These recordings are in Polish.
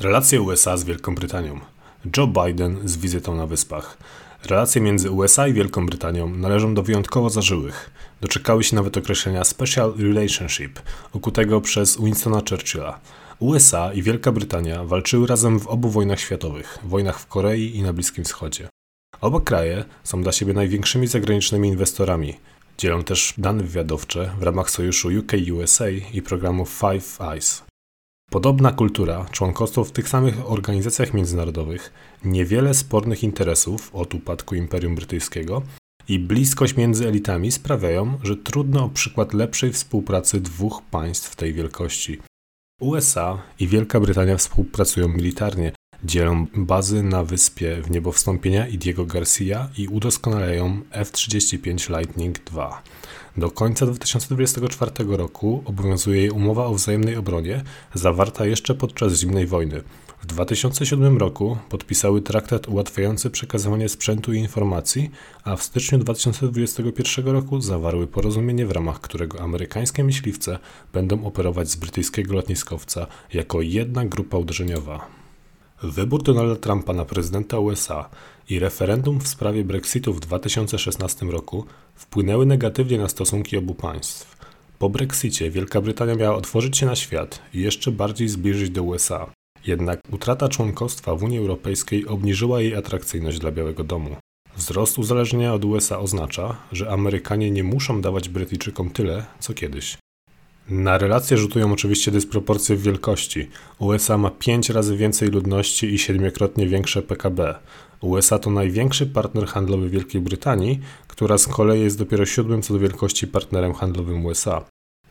Relacje USA z Wielką Brytanią. Joe Biden z wizytą na Wyspach. Relacje między USA i Wielką Brytanią należą do wyjątkowo zażyłych. Doczekały się nawet określenia Special Relationship, ukutego przez Winstona Churchilla. USA i Wielka Brytania walczyły razem w obu wojnach światowych, wojnach w Korei i na Bliskim Wschodzie. Oba kraje są dla siebie największymi zagranicznymi inwestorami. Dzielą też dane wywiadowcze w ramach sojuszu UK-USA i programu Five Eyes. Podobna kultura, członkostwo w tych samych organizacjach międzynarodowych, niewiele spornych interesów od upadku Imperium Brytyjskiego i bliskość między elitami sprawiają, że trudno o przykład lepszej współpracy dwóch państw tej wielkości. USA i Wielka Brytania współpracują militarnie, dzielą bazy na wyspie w niebo wstąpienia Diego Garcia i udoskonalają F-35 Lightning II. Do końca 2024 roku obowiązuje jej umowa o wzajemnej obronie, zawarta jeszcze podczas zimnej wojny. W 2007 roku podpisały traktat ułatwiający przekazywanie sprzętu i informacji, a w styczniu 2021 roku zawarły porozumienie, w ramach którego amerykańskie myśliwce będą operować z brytyjskiego lotniskowca jako jedna grupa uderzeniowa. Wybór Donalda Trumpa na prezydenta USA i referendum w sprawie Brexitu w 2016 roku wpłynęły negatywnie na stosunki obu państw. Po Brexicie Wielka Brytania miała otworzyć się na świat i jeszcze bardziej zbliżyć do USA. Jednak utrata członkostwa w Unii Europejskiej obniżyła jej atrakcyjność dla Białego Domu. Wzrost uzależnienia od USA oznacza, że Amerykanie nie muszą dawać Brytyjczykom tyle, co kiedyś. Na relacje rzutują oczywiście dysproporcje w wielkości. USA ma 5 razy więcej ludności i siedmiokrotnie większe PKB. USA to największy partner handlowy Wielkiej Brytanii, która z kolei jest dopiero siódmym co do wielkości partnerem handlowym USA.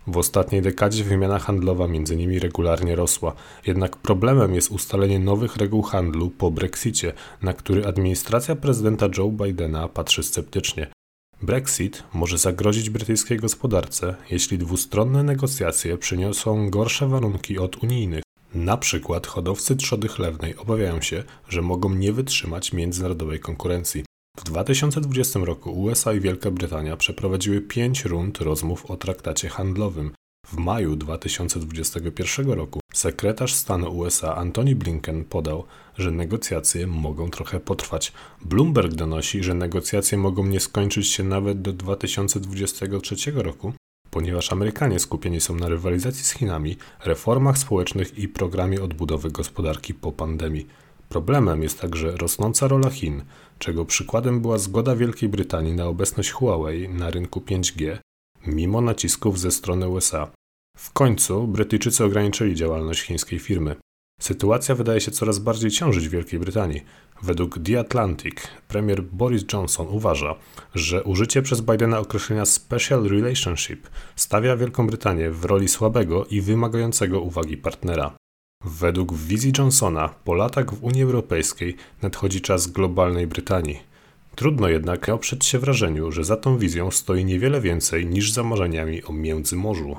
W ostatniej dekadzie wymiana handlowa między nimi regularnie rosła, jednak problemem jest ustalenie nowych reguł handlu po Brexicie, na który administracja prezydenta Joe Bidena patrzy sceptycznie. Brexit może zagrozić brytyjskiej gospodarce, jeśli dwustronne negocjacje przyniosą gorsze warunki od unijnych. Na przykład hodowcy trzody chlewnej obawiają się, że mogą nie wytrzymać międzynarodowej konkurencji. W 2020 roku USA i Wielka Brytania przeprowadziły pięć rund rozmów o traktacie handlowym. W maju 2021 roku sekretarz stanu USA Antony Blinken podał, że negocjacje mogą trochę potrwać. Bloomberg donosi, że negocjacje mogą nie skończyć się nawet do 2023 roku, ponieważ Amerykanie skupieni są na rywalizacji z Chinami, reformach społecznych i programie odbudowy gospodarki po pandemii. Problemem jest także rosnąca rola Chin, czego przykładem była zgoda Wielkiej Brytanii na obecność Huawei na rynku 5G, mimo nacisków ze strony USA. W końcu Brytyjczycy ograniczyli działalność chińskiej firmy. Sytuacja wydaje się coraz bardziej ciążyć w Wielkiej Brytanii. Według The Atlantic premier Boris Johnson uważa, że użycie przez Bidena określenia Special Relationship stawia Wielką Brytanię w roli słabego i wymagającego uwagi partnera. Według wizji Johnsona po latach w Unii Europejskiej nadchodzi czas globalnej Brytanii. Trudno jednak oprzeć się wrażeniu, że za tą wizją stoi niewiele więcej niż za marzeniami o Międzymorzu.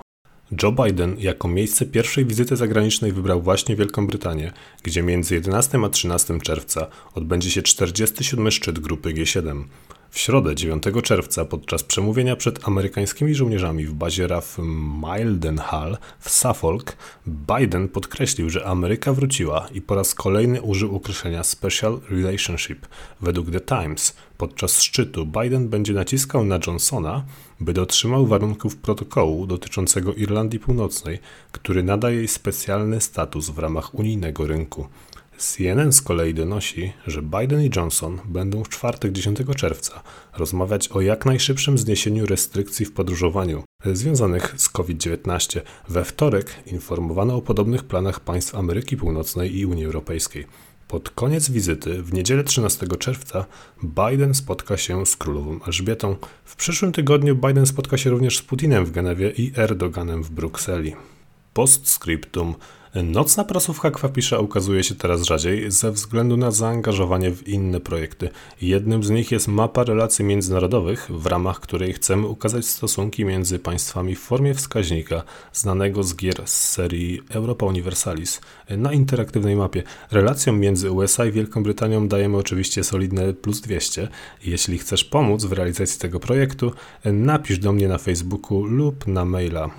Joe Biden jako miejsce pierwszej wizyty zagranicznej wybrał właśnie Wielką Brytanię, gdzie między 11 a 13 czerwca odbędzie się 47. szczyt grupy G7. W środę 9 czerwca podczas przemówienia przed amerykańskimi żołnierzami w bazie RAF Mildenhall w Suffolk Biden podkreślił, że Ameryka wróciła i po raz kolejny użył określenia Special Relationship. Według The Times podczas szczytu Biden będzie naciskał na Johnsona, by dotrzymał warunków protokołu dotyczącego Irlandii Północnej, który nada jej specjalny status w ramach unijnego rynku. CNN z kolei donosi, że Biden i Johnson będą w czwartek 10 czerwca rozmawiać o jak najszybszym zniesieniu restrykcji w podróżowaniu związanych z COVID-19. We wtorek informowano o podobnych planach państw Ameryki Północnej i Unii Europejskiej. Pod koniec wizyty, w niedzielę 13 czerwca, Biden spotka się z królową Elżbietą. W przyszłym tygodniu Biden spotka się również z Putinem w Genewie i Erdoganem w Brukseli. Postscriptum. Nocna prasówka Kwapisza ukazuje się teraz rzadziej ze względu na zaangażowanie w inne projekty. Jednym z nich jest mapa relacji międzynarodowych, w ramach której chcemy ukazać stosunki między państwami w formie wskaźnika znanego z gier z serii Europa Universalis na interaktywnej mapie. Relacjom między USA i Wielką Brytanią dajemy oczywiście solidne plus 200. Jeśli chcesz pomóc w realizacji tego projektu, napisz do mnie na Facebooku lub na maila